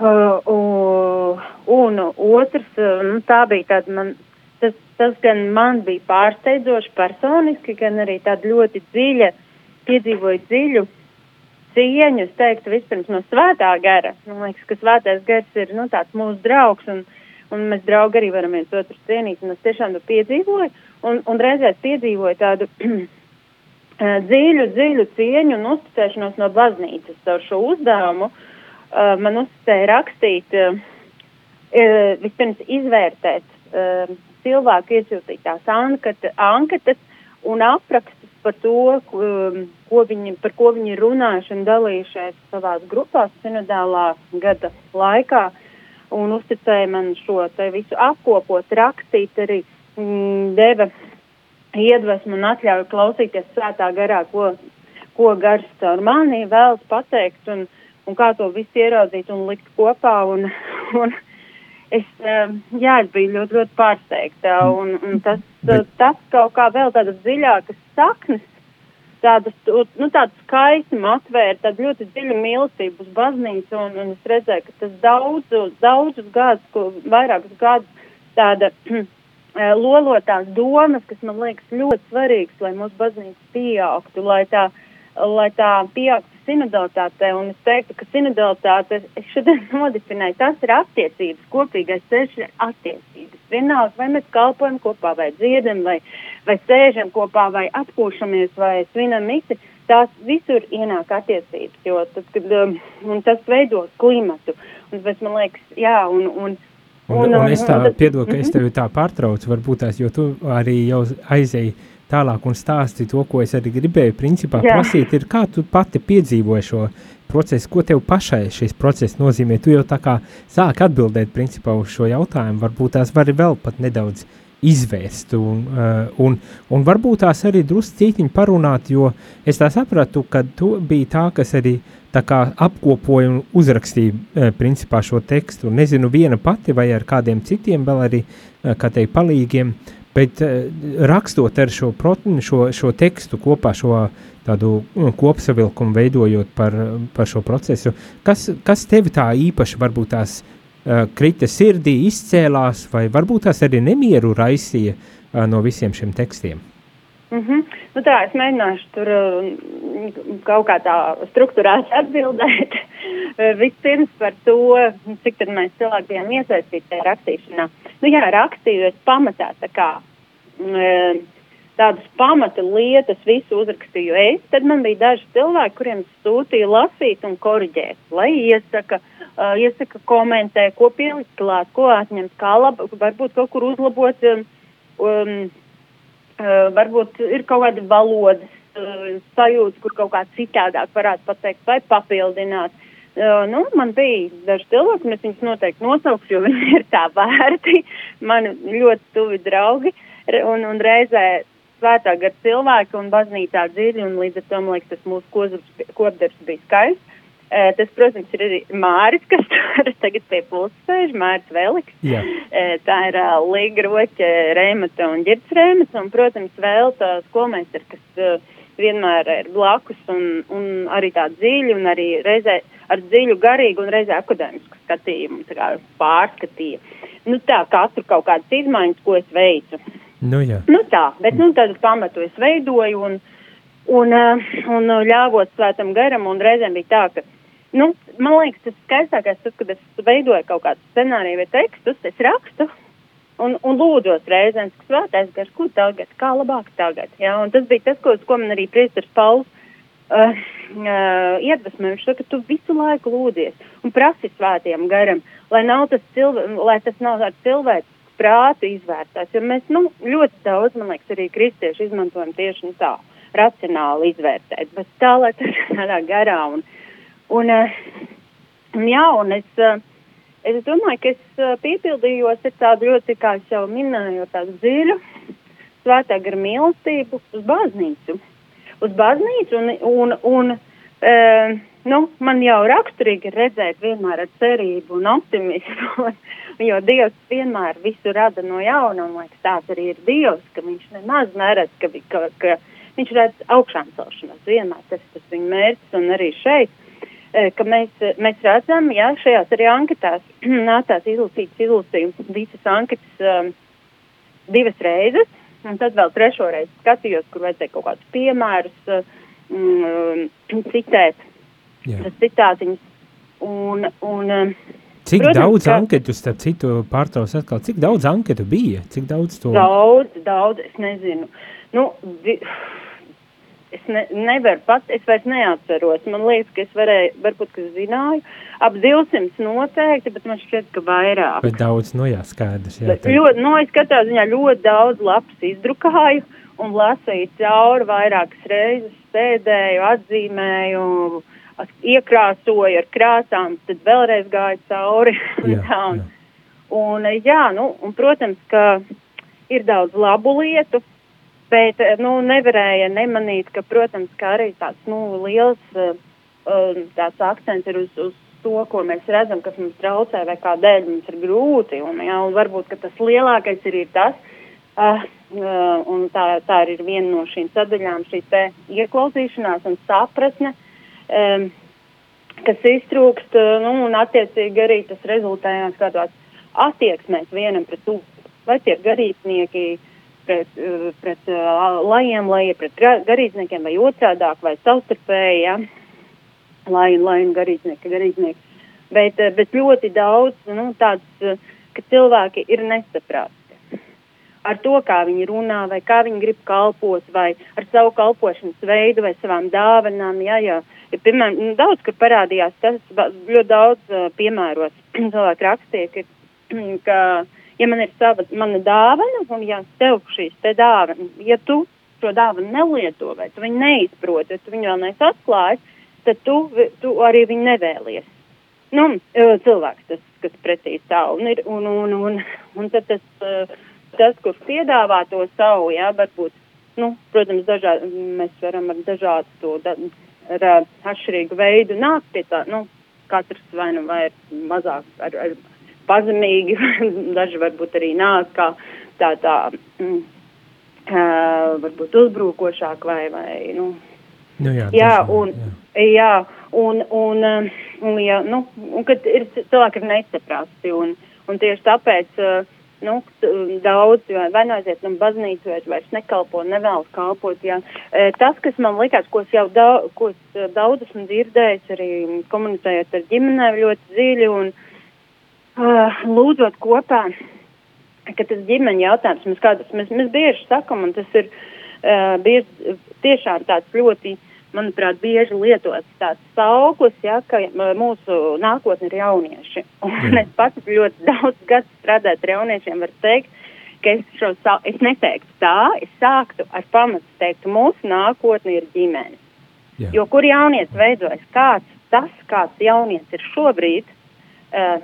uh, un otrs, uh, nu, tā bija tāda man, tas, tas gan man bija pārsteidzoši personiski, gan arī tāda ļoti dziļa, piedzīvoju dziļu uh, cieņu, es teiktu, vispirms no svētā gara. Man liekas, ka svētais gars ir nu, tāds mūsu draugs, un, un mēs draugi arī varam viens otru cienīt. Un es tiešām to piedzīvoju, un, un reizēs piedzīvoju tādu dziļu, dziļu cieņu un uzticēšanos no baznīcas caur šo uzdevumu. Uh, man uzticēja rakstīt, uh, vispirms izvērtēt uh, cilvēku iesūtītās anketas un aprakst par to, ko, um, ko viņi, par ko viņi runājuši un dalījušies savās grupās sinodālā gada laikā. Un uzticēja man šo te visu apkopot, rakstīt arī mm, deva iedvesmu un atļauju klausīties svētā garā, ko, ko gars caur mani vēlas pateikt. Un, un kā to visu ieraudzīt un likt kopā un, un es, um, jā, es biju ļoti, ļoti pārsteigta, un, un tas, Bet... tas kaut kā vēl tādas dziļākas saknes, tādas, nu, tādu skaistumu atvēra, tādu ļoti dziļu mīlestību uz baznīcu, un, un es redzēju, ka tas daudzus, daudzus gadus, ko, vairākus gadus tāda lolotās domas, kas man liekas ļoti svarīgas, lai mūsu baznīca pieaugtu, lai tā, lai tā pieaugtu sinodalitātē, un es teiktu, ka sinodalitāte, šodien nodefinēju, tas ir attiecības, kopīgais ceļš ir attiecības. Vienalga, vai mēs kalpojam kopā, vai dziedam, vai, vai sēžam kopā, vai atpūšamies, vai svinam misi, tās visur ienāk attiecības, jo tad, kad, um, un tas veido klimatu, un tas man liekas, jā, un, un Un, un, un es tā piedodu, ka es mhm. tevi tā pārtraucu, varbūt tās, jo tu arī jau aizēji tālāk un stāsti to, ko es arī gribēju principā Jā. prasīt, ir kā tu pati piedzīvoji šo procesu, ko tev pašai šis process nozīmē. Tu jau tā kā sāk atbildēt principā uz šo jautājumu, varbūt tās vari vēl pat nedaudz izvērst un, uh, un, un varbūt tās arī druscītiņi parunāt, jo es tā sapratu, ka tu biji tā, kas arī tā apkopoja un uzrakstīja uh, principā šo tekstu, nezinu viena pati vai ar kādiem citiem vēl arī, uh, kā teikt, palīgiem, Bet uh, rakstot ar šo, protinu, šo, šo tekstu kopā, šo tādu uh, kopsavilkumu veidojot par, par šo procesu, kas, kas tevi tā īpaši varbūt tās uh, krita sirdī, izcēlās, vai varbūt tās arī nemieru raisīja uh, no visiem šiem tekstiem? Mm -hmm. nu tā, es mēģināšu tur uh, kaut kā tā struktūrāti atbildēt. Vispirms par to, cik tad mēs cilvēki bijām iesaistīti tajā rakstīšanā. Nu jā, rakstījot pamatā tā kā e, tādas pamata lietas visu uzrakstīju es, tad man bija daži cilvēki, kuriem sūtīja lasīt un koriģēt, lai iesaka, iesaka komentē, ko pielikt klāt, ko atņemt, kā lab, varbūt kaut kur uzlabot um, varbūt ir kaut kāda valodas sajūta, kur kaut kā citādāk varētu pateikt vai papildināt. Uh, nu, man bija daži cilvēki, un es viņus noteikti nosaukšu, jo viņi ir tā vērti. Man ļoti tuvi draugi, un, un reizē svētā gar cilvēki un baznīcā dziļi, un līdz ar to, man liekas, tas mūsu kopdarbs bija skaists. Tas, protams, ir arī Māris, kas tagad pie pulsa sēž, Māris Veliks. Jā. Tā ir Līga Roķe, Rēmata un Ģirds Rēmats, un, protams, vēl tā skolmeistara, kas uh, vienmēr ir blakus un, un arī tā dziļi un arī reizē ar dziļu garīgu un reizē akadēmisku skatījumu kā pārskatīja. Nu tā, katru kaut kādas izmaiņas, ko es veicu. Nu jā. Nu tā, bet nu tad pamatu es veidoju un, un, un ļāvot svētam garam un reizēm bija tā, ka, nu, man liekas, tas skaistākais tas, kad es veidoju kaut kādu scenāriju vai tekstus, es rakstu un, un lūdzos reizēm, ka svētais gars, ko tagad, kā labāk tagad. Ja? Un tas bija tas, ko, ko man arī priestars Pauls uh, uh, iedvesmoja. Viņš saka, ka tu visu laiku lūdzies un prasi svētiem garam, lai, nav tas, cilv lai tas nav ar cilvēku prātu izvērtēts. Jo mēs nu, ļoti daudz, man liekas, arī kristieši izmantojam tieši nu, tā, racionāli izvērtēt, bet tā, lai tas tādā garā. Un, uh, un jā, un es. Uh, Es domāju, ka es uh, piepildījos ar tādu ļoti, kā jau minēju, tādu dziļu svētā gara mīlestību uz baznīcu. Uz baznīcu un, un, un uh, nu, man jau raksturīgi redzēt vienmēr ar cerību un optimismu, jo Dievs vienmēr visu rada no jauna, un liekas, tāds arī ir Dievs, ka viņš nemaz neredz, ka, ka, ka viņš redz augšām celšanos, vienmēr tas ir tas viņa mērķis, un arī šeit ka mēs, mēs redzam, ja šajās arī anketās nācās izlasītas izlasījums visas anketas um, divas reizes, un tad vēl trešo reizi skatījos, kur vajadzēja kaut kādus piemērus um, citēt, Jā. tas citātiņas. Un, un, Cik Protams, daudz ka... anketu, starp citu, pārtaus atkal, cik daudz anketu bija? Cik daudz to? Daudz, daudz, es nezinu. Nu, vi es ne, nevaru pat, es vairs neatceros. Man liekas, ka es varēju, varbūt, ka zināju, ap 200 noteikti, bet man šķiet, ka vairāk. Bet daudz, nu jā, skaidrs. Jā, bet ļoti, nu, es katrā ziņā ļoti daudz lapas izdrukāju un lasīju cauri vairākas reizes, sēdēju, atzīmēju, iekrāsoju ar krāsām, tad vēlreiz gāju cauri. Jā, tā, un, jā. Un, jā, nu, un, protams, ka ir daudz labu lietu, Bet eh, nu, nevarēja nemanīt, ka, protams, ka arī tāds nu, liels uh, tāds akcents ir uz, uz to, ko mēs redzam, kas mums traucē vai kādēļ mums ir grūti. Un, jā, un varbūt tas lielākais ir, ir tas, uh, uh, tā, tā ir viena no šīm sadaļām, šī ieklausīšanās un sapratne. Um, kas iztrūkst, nu, un attiecīgi arī tas rezultējās kādās attieksmēs vienam pret otru. Vai tie garīdznieki uh, pret, eh, pret uh, lajiem, lai pret garīdzniekiem vai otrādāk vai savstarpēji, ja? lai, lai un garīdznieki, garīdznieki. Bet, uh, bet ļoti daudz, nu, tāds, ka cilvēki ir nesaprāti. Ar to, kā viņi runā, vai kā viņi grib kalpot, vai ar savu kalpošanas veidu, vai savām dāvanām. Jā, jā. Ja, piemēram, nu, daudz, kur parādījās tas, ļoti daudz piemēros cilvēki rakstīja, ka, ka ja man ir sava mana dāvana, un ja tev šīs te dāvana, ja tu šo dāvanu nelieto, vai tu viņu neizproti, vai tu viņu vēl neesi atklājis, tad tu, tu arī viņu nevēlies. Nu, cilvēks, tas, kas pretī stāv, un, ir, un, un, un, un tad tas, tas, kurš piedāvā to savu, jā, varbūt, nu, protams, dažādi, mēs varam ar dažādu to, da, ar atšķirīgu veidu nākt pie tā, nu, katrs vai nu vai mazāk ar, ar pazemīgi, daži varbūt arī nāk kā tā, tā mm, uh, varbūt uzbrukošāk vai, vai nu. Nu, jā, jā, un, jā. jā, un, un, un, jā, nu, un kad ir cilvēki ir nesaprasti, un, un tieši tāpēc, uh, nu, daudz, vai nu aiziet no baznīcu, vai vairs nekalpo, nevēlas kalpot, jā. Tas, kas man likās, ko es jau daudz, ko es daudz esmu dzirdējis, arī komunicējot ar ģimenēm ļoti dziļi, un, lūdzot kopā, ka tas ģimeņa jautājums mēs kādus, mēs, mēs bieži sakam, un tas ir uh, bieži, tiešām tāds ļoti, manuprāt, bieži lietots tāds sauklis, ja, ka mūsu nākotne ir jaunieši. Un es pats ļoti daudz gadu strādāt ar jauniešiem, varu teikt, ka es šo, es neteiktu tā, es sāktu ar pamatu teikt, mūsu nākotne ir ģimene. Jā. Jo kur jaunietis veidojas, kāds tas, kāds jaunietis ir šobrīd, uh,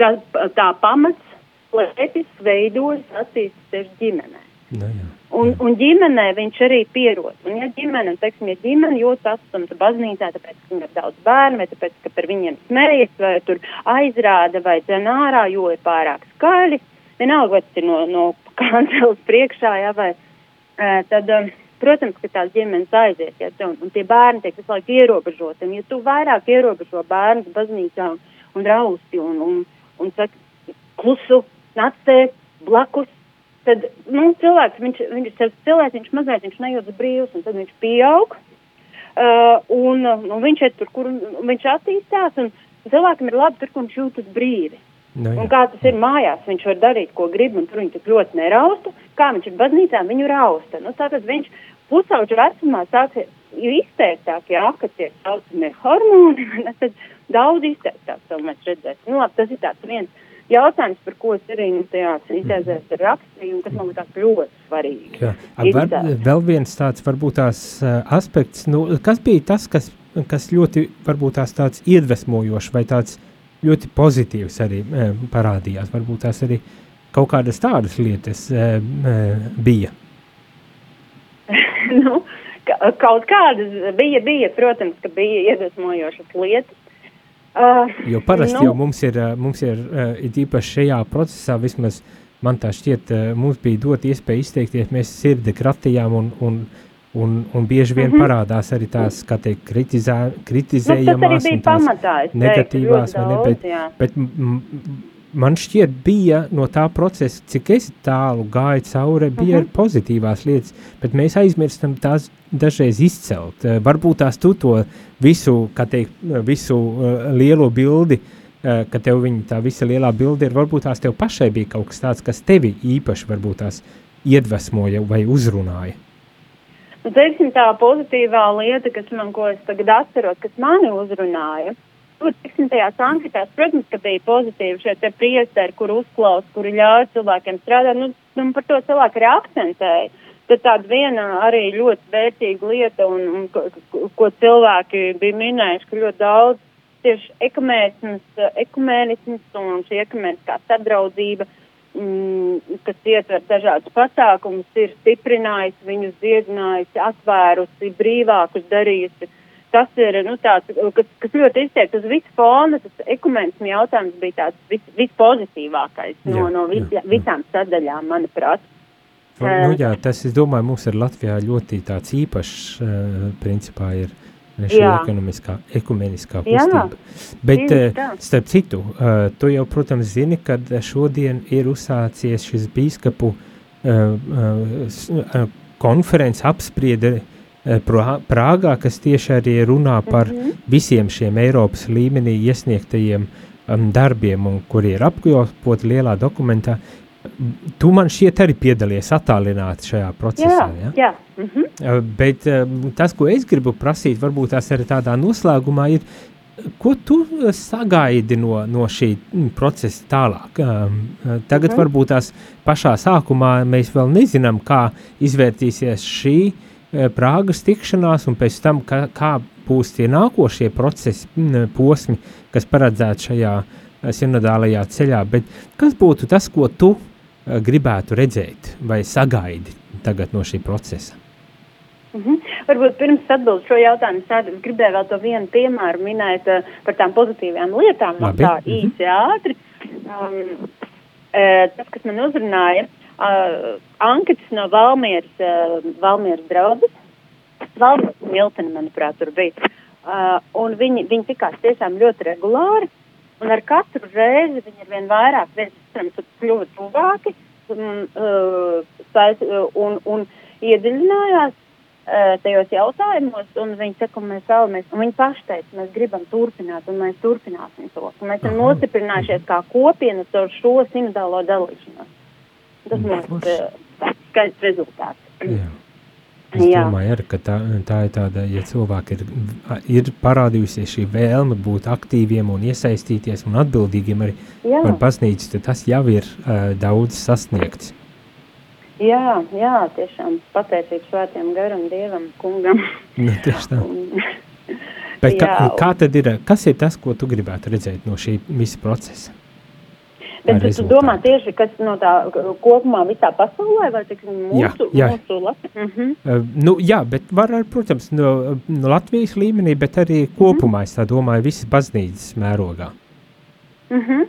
tā, tā pamats slēpjas, veidojas, attīstīsies ģimenē. Nu, jā. Un, un ģimenē viņš arī pierod. Un, ja ģimene, teiksim, ja ģimene jūtas atstumta baznīcā, tāpēc, ka viņam ir daudz bērnu, vai tāpēc, ka par viņiem smējas, vai tur aizrāda, vai dzen ārā, jo ir pārāk skaļi, vienalga, vai tas ir no, no kanceles priekšā, ja, vai, tad, protams, ka tās ģimenes aizies, ja, un, un tie bērni tiek visu laiku ierobežoti. Un, ja tu vairāk ierobežo bērnu baznīcā un, un rausti un, un, un saka, klusu, nacē, blakus, tad nu, cilvēks, viņš, viņš ir cilvēks, viņš mazliet viņš nejūtas brīvs, un tad viņš pieaug. Uh, un nu, viņš ir tur, kur viņš attīstās, un cilvēkam ir labi tur, kur viņš jūtas brīvi. Nu, jā. un kā tas ir mājās, viņš var darīt, ko grib, un tur viņš tik ļoti nerausta. Kā viņš ir baznīcā, viņu rausta. Nu, tātad viņš pusauģu vecumā sāksies izteiktāk, jā, ka tiek saucamie hormoni, tad daudz izteiktāk to mēs redzēsim. Nu, labi, tas ir tāds viens jautājums, par ko es arī nu, tajā sintēzēs rakstīju, un kas man liekas ļoti svarīgi. Jā. Var, vēl viens tāds varbūt tās uh, aspekts, nu, kas bija tas, kas, kas ļoti varbūt tās tāds iedvesmojošs vai tāds ļoti pozitīvs arī uh, parādījās, varbūt tās arī kaut kādas tādas lietas uh, bija. nu, ka, kaut kādas bija, bija, protams, ka bija iedvesmojošas lietas, Uh, jo parasti nu, jau mums ir, mums ir uh, īpaši šajā procesā, vismaz man tā šķiet, uh, mums bija dot iespēju izteikties, mēs sirdi kratījām un, un, un, un bieži vien mm -hmm. parādās arī tās, kā teikt, kritizē, kritizējamās nu, un tās pamatā, negatīvās, teiktu, vai ne, bet, jā. bet man šķiet bija no tā procesa, cik es tālu gāju cauri, bija uh -huh. pozitīvās lietas, bet mēs aizmirstam tās dažreiz izcelt. Uh, varbūt tās tu to visu, kā teikt, visu uh, lielo bildi, uh, ka tev viņa tā visa lielā bilde ir, varbūt tās tev pašai bija kaut kas tāds, kas tevi īpaši varbūt tās iedvesmoja vai uzrunāja. Nu, teiksim, tā pozitīvā lieta, kas man, ko es tagad atceros, kas mani uzrunāja, nu, tiksim, tajās anketās, protams, ka bija pozitīvi šie te priesteri, kur uzklaus, kuri ļauj cilvēkiem strādāt, nu, nu par to cilvēku arī akcentēja. Tad tāda viena arī ļoti vērtīga lieta, un, un ko, ko cilvēki bija minējuši, ka ļoti daudz tieši ekumēnisms, un šī ekumēniskā sadraudzība, mm, kas ietver dažādus pasākumus, ir stiprinājusi viņus, dziedinājusi, atvērusi, brīvākus darījusi tas ir nu, tāds, kas, kas ļoti izteikti uz visu fona. Tas ekumenismu jautājums bija tāds vis, vispozitīvākais no, jā, no vis, jā, visām sadaļām, manuprāt. Nu, nu, jā, tas, es domāju, mums ir Latvijā ļoti tāds īpašs, uh, principā, ir šī ekonomiskā, ekumeniskā kustība. Jā, Bet, uh, starp citu, uh, tu jau, protams, zini, kad šodien ir uzsācies šis bīskapu konferences apspriede uh, Eh, Prāgā, kas tieši arī runā par mm -hmm. visiem šiem Eiropas līmenī iesniegtajiem um, darbiem, un kuri ir apkopoti lielā dokumentā. Tu man šķiet arī piedalies attālināti šajā procesā. Jā, ja? jā. Mm -hmm. Bet um, tas, ko es gribu prasīt, varbūt tas arī tādā noslēgumā ir, ko tu sagaidi no, no šī mm, procesa tālāk? Tagad mm -hmm. varbūt tās pašā sākumā mēs vēl nezinām, kā izvērtīsies šī uh, Eh, Prāgas tikšanās, un pēc tam, kā, kā būs tie nākošie procesi, posmi, kas paredzēti šajā eh, sinodālajā ceļā. Bet kas būtu tas, ko tu eh, gribētu redzēt vai sagaidi tagad no šī procesa? Mm -hmm. Varbūt pirms atbildēt šo jautājumu, es gribēju vēl to vienu piemēru minēt uh, par tām pozitīvām lietām, Labi. tā mm -hmm. īsi ātri. Um, uh, tas, kas man uzrunāja, uh, anketas no Valmieras, uh, Valmieras draudzes. Valmieras Miltena, manuprāt, tur bija. Uh, un viņi, viņi tikās tiešām ļoti regulāri. Un ar katru reizi viņi ir vien vairāk, otram kļuva tuvāki un, uh, uh, un, un iedziļinājās uh, tajos jautājumos. Un viņi saka, mēs vēlamies, un viņi paši teica, mēs gribam turpināt, un mēs turpināsim to. Un mēs esam nostiprinājušies kā kopiena ar šo sinodālo dalīšanos. Tas mums ir skaists rezultāts. Jā. Es Jā. domāju, arī, ka tā, tā ir tāda, ja cilvēki ir, ir parādījusies šī vēlme būt aktīviem un iesaistīties un atbildīgiem arī jā. par baznīcu, tad tas jau ir uh, daudz sasniegts. Jā, jā, tiešām pateicības svētiem garam Dievam, kungam. Nu, tieši tā. Un, Bet kā, Jā, kā tad ir, kas ir tas, ko tu gribētu redzēt no šī visa procesa? Bet tu, tu domā tieši, kas no tā kopumā visā pasaulē, vai tiksim, mūsu, jā, jā. mūsu Latvijas? Mm -hmm. uh, nu, jā, bet var, ar, protams, no, no Latvijas līmenī, bet arī mhm. kopumā, mm -hmm. es tā domāju, visas baznīcas mērogā. Mm -hmm.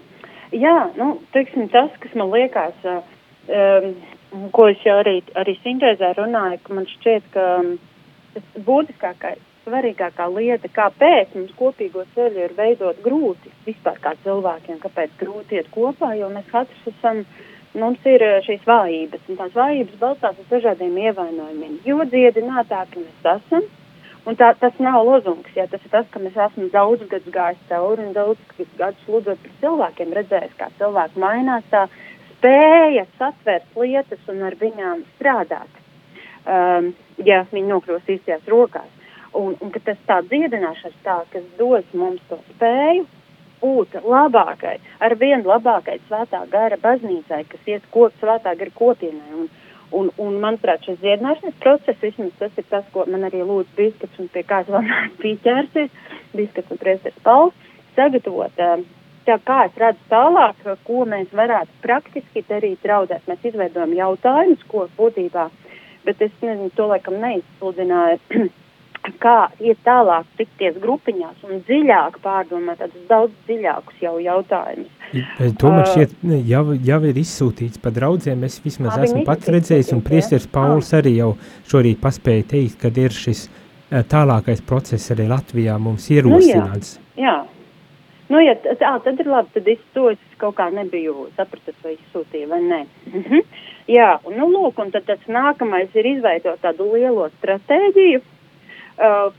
Jā, nu, teiksim, tas, kas man liekas, uh, um, ko es jau arī, arī sintēzē runāju, ka man šķiet, ka um, tas būtiskākais svarīgākā lieta, kāpēc mums kopīgo ceļu ir veidot grūti vispār kā cilvēkiem, kāpēc grūti iet kopā, jo mēs katrs esam, mums ir eh, šīs vājības, un tās vājības balstās uz dažādiem ievainojumiem. Jo dziedinātāki mēs esam, un tā, tas nav lozungs, ja tas ir tas, ka mēs esam daudz gadus gājis cauri un daudz gadus lūdzot par cilvēkiem, redzējis, kā cilvēki mainās, tā spēja satvērt lietas un ar viņām strādāt. Um, ja viņi nokļūst īstajās rokās. Un, un tas tā dziedināšanas tā, kas dos mums to spēju būt labākai, ar vien labākai svētā gara baznīcai, kas iet kop svētā gara kopienai. Un, un, un manuprāt, šis dziedināšanas process, vismaz tas ir tas, ko man arī lūdz biskups un pie kā es vēl pieķērsies, biskups un priesteris Pauls, sagatavot uh, tā kā es redzu tālāk, ko mēs varētu praktiski darīt draudēt. Mēs izveidojam jautājumus, ko būtībā, bet es nezinu, to laikam neizsludināju kā iet tālāk, tikties grupiņās un dziļāk pārdomāt tādus daudz dziļākus jau jautājumus. Tomēr šķiet, jau, jau ir izsūtīts pa draudzēm, es vismaz Abi esmu pats redzējis, un priesteris Pauls arī jau šorīt paspēja teikt, kad ir šis tālākais process arī Latvijā mums ierosināts. Nu, jā, jā. Nu, ja tā, tad ir labi, tad es to es kaut kā nebiju sapratis vai izsūtīju, vai nē. Mhm. Jā, un, nu, lūk, un tad tas nākamais ir izveidot tādu lielo stratēģiju,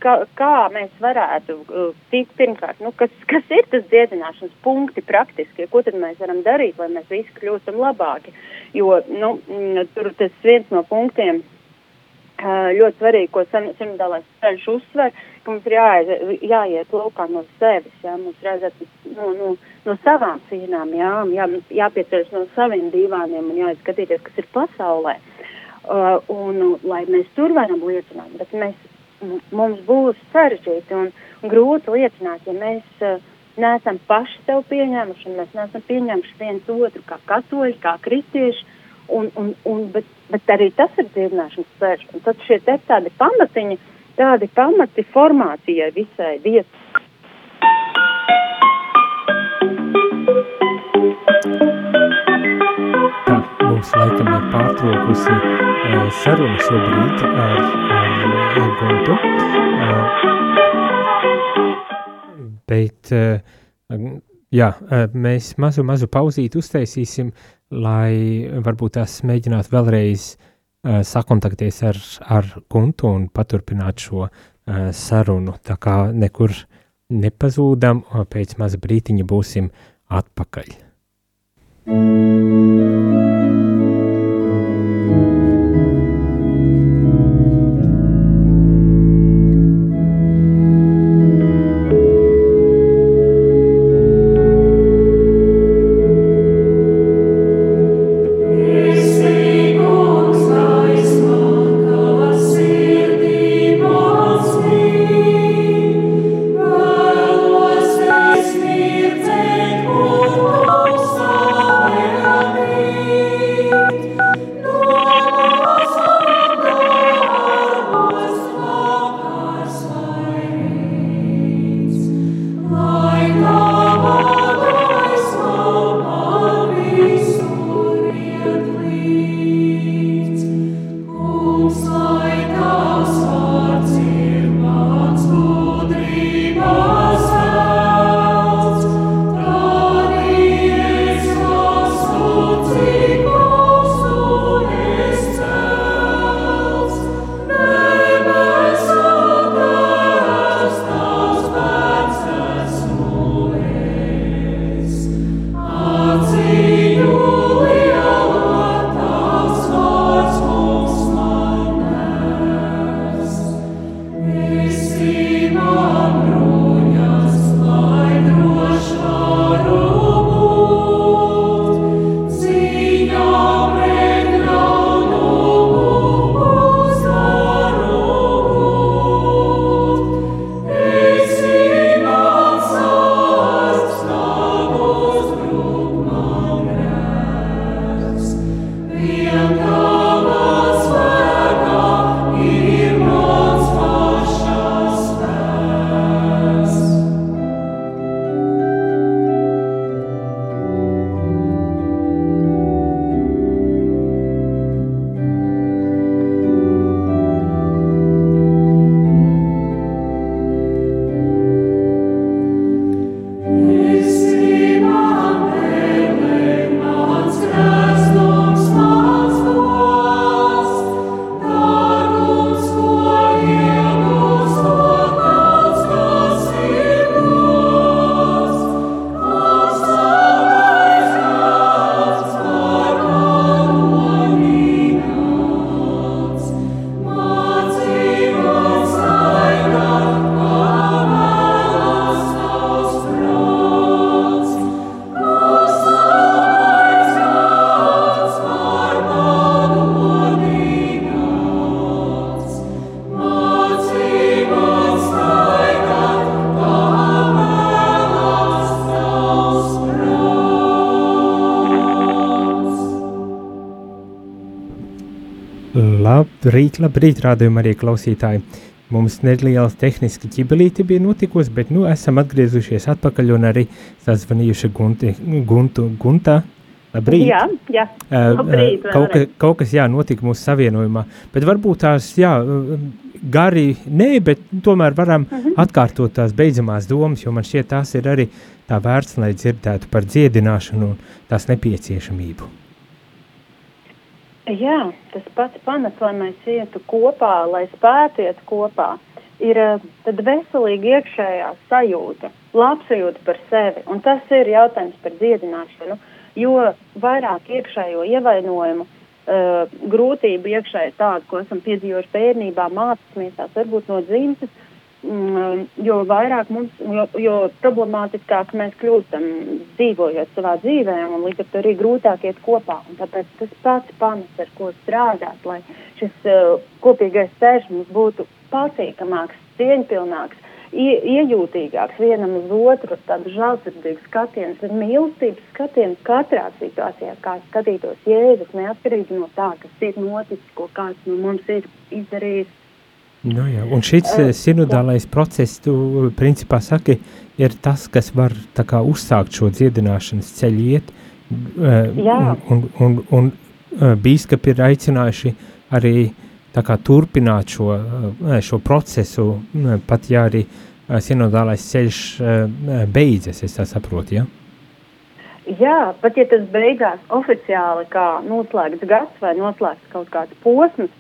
kā, kā mēs varētu uh, tikt pirmkārt, nu, kas, kas ir tas dziedināšanas punkti praktiski, ko tad mēs varam darīt, lai mēs visi kļūstam labāki. Jo, nu, mm, tur tas viens no punktiem uh, ļoti svarīgi, ko simtdalais ceļš uzsver, ka mums ir jāiet, jāiet laukā no sevis, jā, mums ir jāiet no, no, no savām cīnām, jā, jā, jāpieceļas no saviem divāniem un jāizskatīties, kas ir pasaulē. Uh, un, lai mēs tur varam liecināt, bet mēs mums būs sarežģīti un grūti liecināt, ja mēs uh, neesam paši sev pieņēmuši, un mēs neesam pieņēmuši viens otru kā katoļi, kā kristieši, un, un, un, bet, bet arī tas ir dziedināšanas ceļš. Un tad šie te tādi pamatiņi, tādi pamati formācijai visai vietai. Mums laikam ir pārtraukusi uh, saruna šobrīd ar, ar Guntu. Bet, jā, mēs mazu, mazu pauzīti uztaisīsim, lai varbūt tās mēģinātu vēlreiz sakontaktēties ar, ar Guntu un paturpināt šo sarunu. Tā kā nekur nepazūdam, pēc maza brītiņa būsim atpakaļ. Thank you. Labrīt, labrīt, rādījumā arī klausītāji. Mums neliela tehniska ķibelīte bija notikusi, bet nu esam atgriezušies atpakaļ un arī sazvanījuši Gunti, Guntu, Guntā. Labrīt. Jā, jā. Labrīt, kaut, ka, kaut kas, jā, notika mūsu savienojumā, bet varbūt tās, jā, gari, nē, bet tomēr varam uh -huh. atkārtot tās beidzamās domas, jo man šķiet tās ir arī tā vērts, lai dzirdētu par dziedināšanu un tās nepieciešamību. Jā, tas pats pamats, lai mēs ietu kopā, lai spētu iet kopā, ir tad veselīga iekšējā sajūta, labsajūta par sevi, un tas ir jautājums par dziedināšanu. Jo vairāk iekšējo ievainojumu, uh, grūtību iekšēji tādu, ko esam piedzīvojuši bērnībā, mācāmies tās varbūt no dzimtes, jo vairāk mums, jo, jo problemātiskāk mēs kļūstam dzīvojot savā dzīvē, un līdz ar to arī grūtāk iet kopā. Un tāpēc tas pats pamats, ar ko strādāt, lai šis uh, kopīgais ceļš mums būtu patīkamāks, cieņpilnāks, ie, iejūtīgāks vienam uz otru, tādu žēlsirdīgu skatienu, ir mīlestības skatiens katrā situācijā, kā skatītos Jēzus, neatkarīgi no tā, kas ir noticis, ko kāds no mums ir izdarījis. Nu jā, un šis uh, sinodālais jā. process, tu principā saki, ir tas, kas var tā kā uzsākt šo dziedināšanas ceļu iet, uh, jā. un, un, un, un bīskapi ir aicinājuši arī tā kā turpināt šo, eh, šo procesu, eh, pat ja arī eh, sinodālais ceļš beidzas, es tā saprotu, ja? Jā, pat ja tas beigās oficiāli kā noslēgts gads vai noslēgts kaut kāds posms,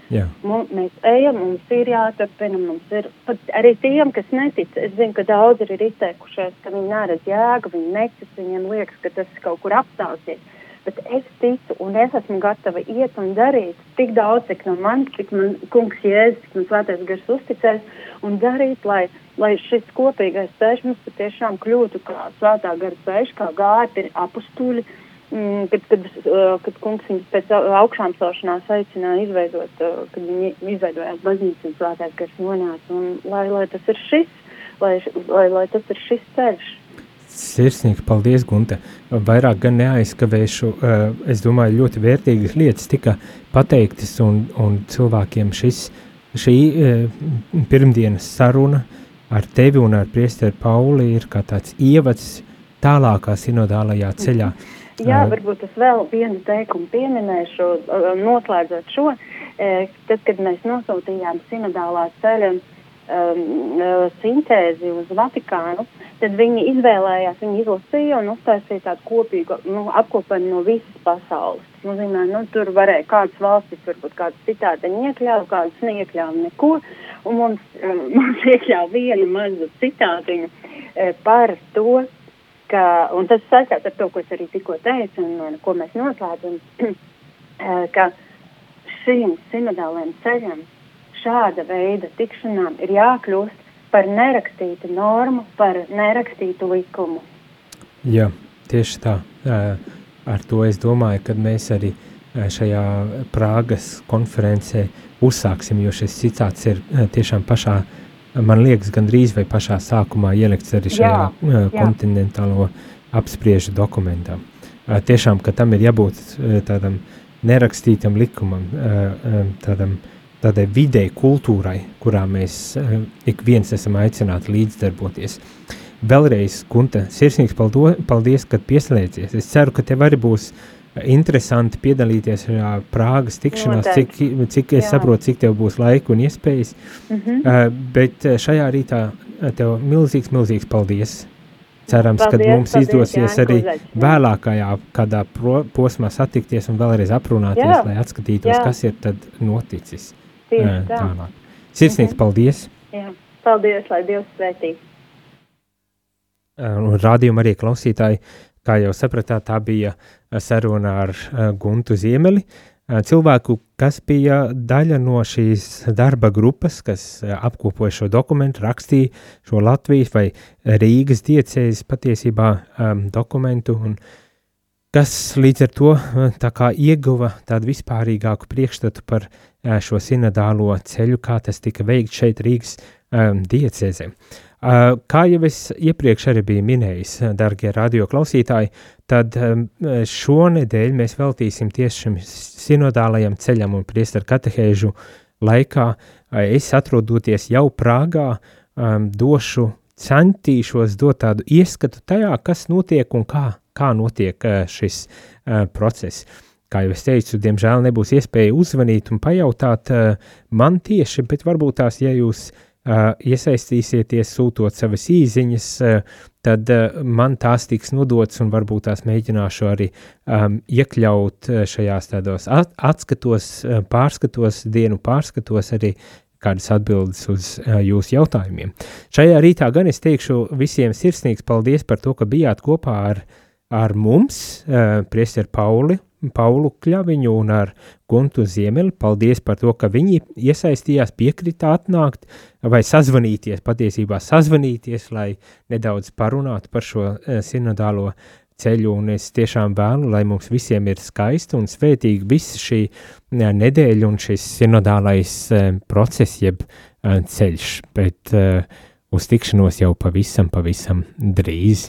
mums, mēs ejam, mums ir jāturpina, mums ir pat arī tiem, kas netic. Es zinu, ka daudzi ir izteikušies, ka viņi neredz jēgu, viņi netic, viņiem liekas, ka tas kaut kur apstāsies bet es ticu un es esmu gatava iet un darīt tik daudz, cik no manis, cik man kungs jēzus, cik man svētais gars uzticēs, un darīt, lai, lai šis kopīgais ceļš mums patiešām kļūtu kā svētā gara ceļš, kā gāja apustuļi, mm, kad, kad, uh, kad kungs viņus pēc augšām celšanās aicināja izveidot, uh, kad viņi izveidojās baznīcas un svētais gars nonāca, un lai, lai tas ir šis, lai, lai, lai tas ir šis ceļš. Sirsnīgi, paldies, Gunte. Vairāk gan neaizskavēšu. Eh, es domāju, ļoti vērtīgas lietas tika pateiktas, un, un cilvēkiem šis, šī eh, pirmdienas saruna ar tevi un ar priesteri Pauli ir kā tāds ievads tālākā sinodālajā ceļā. Jā, varbūt es vēl vienu teikumu pieminēšu, noslēdzot šo. Tad, kad mēs nosūtījām sinodālā ceļa um, sintēzi uz Vatikānu, tad viņi izvēlējās, viņi izlasīja un uztaisīja tādu kopīgu nu, apkopojumu no visas pasaules. Tas nozīmē, nu, tur varēja kādas valstis, varbūt kādas citādi iekļāva, kādas neiekļāva neko, un mums, um, mums iekļāva vienu mazu citātiņu e, par to, ka, un tas saistās ar to, ko es arī tikko teicu, un, un ko mēs noslēdzam, e, ka šīm sinodāliem ceļam šāda veida tikšanām ir jākļūst par nerakstītu normu, par nerakstītu likumu. Jā, tieši tā. Ar to es domāju, ka mēs arī šajā Prāgas konferencē uzsāksim, jo šis citāts ir tiešām pašā, man liekas, gandrīz vai pašā sākumā ielikts arī šajā jā, jā. kontinentālo apspriežu dokumentā. Tiešām, ka tam ir jābūt tādam nerakstītam likumam, tādam uh, tādai videi, kultūrai, kurā mēs uh, ik viens esam aicināti līdzdarboties. Vēlreiz, Gunte, sirsnīgs paldo, paldies, ka pieslēdzies. Es ceru, ka tev arī būs interesanti piedalīties šajā Prāgas tikšanās, cik, cik es Jā. saprotu, cik tev būs laika un iespējas. Mm -hmm. uh, bet šajā rītā tev milzīgs, milzīgs paldies. Cerams, ka mums paldies, izdosies jā, arī vēlākajā kādā pro, posmā satikties un vēlreiz aprunāties, jā. lai atskatītos, jā. kas ir tad noticis. Tieši tā. tālāk. Sirsnīgs mhm. paldies! Jā, paldies, lai Dievs svētī! Un rādījuma arī klausītāji, kā jau sapratāt, tā bija saruna ar Guntu Ziemeli, cilvēku, kas bija daļa no šīs darba grupas, kas apkopoja šo dokumentu, rakstīja šo Latvijas vai Rīgas diecējas patiesībā um, dokumentu un kas līdz ar to tā kā ieguva tādu vispārīgāku priekšstatu par šo sinodālo ceļu, kā tas tika veikts šeit Rīgas um, diecēzēm. Uh, kā jau es iepriekš arī biju minējis, darbie radioklausītāji, tad um, šonadēļ mēs veltīsim tieši šim sinodālajam ceļam un priesteru katehēžu laikā. Uh, es atrodoties jau Prāgā, um, došu, centīšos dot tādu ieskatu tajā, kas notiek un kā, kā notiek uh, šis uh, process. Kā jau es teicu, diemžēl nebūs iespēja uzvanīt un pajautāt uh, man tieši, bet varbūt tās, ja jūs iesaistīsieties, sūtot savas īsiņas, tad man tās tiks nodotas, un varbūt tās mēģināšu arī um, iekļaut šajās tādos atskatos, pārskatos, dienu pārskatos arī kādas atbildes uz uh, jūsu jautājumiem. Šajā rītā gan es teikšu visiem sirsnīgs paldies par to, ka bijāt kopā ar, ar mums, priesteri Pauli, Paulu Kļaviņu un ar Guntu Ziemeli. Paldies par to, ka viņi iesaistījās, piekrita atnākt vai sazvanīties, patiesībā sazvanīties, lai nedaudz parunātu par šo sinodālo ceļu, un es tiešām vēlu, lai mums visiem ir skaisti un svētīgi visa šī nedēļa un šis sinodālais process, jeb ceļš, bet uz tikšanos jau pavisam, pavisam drīz.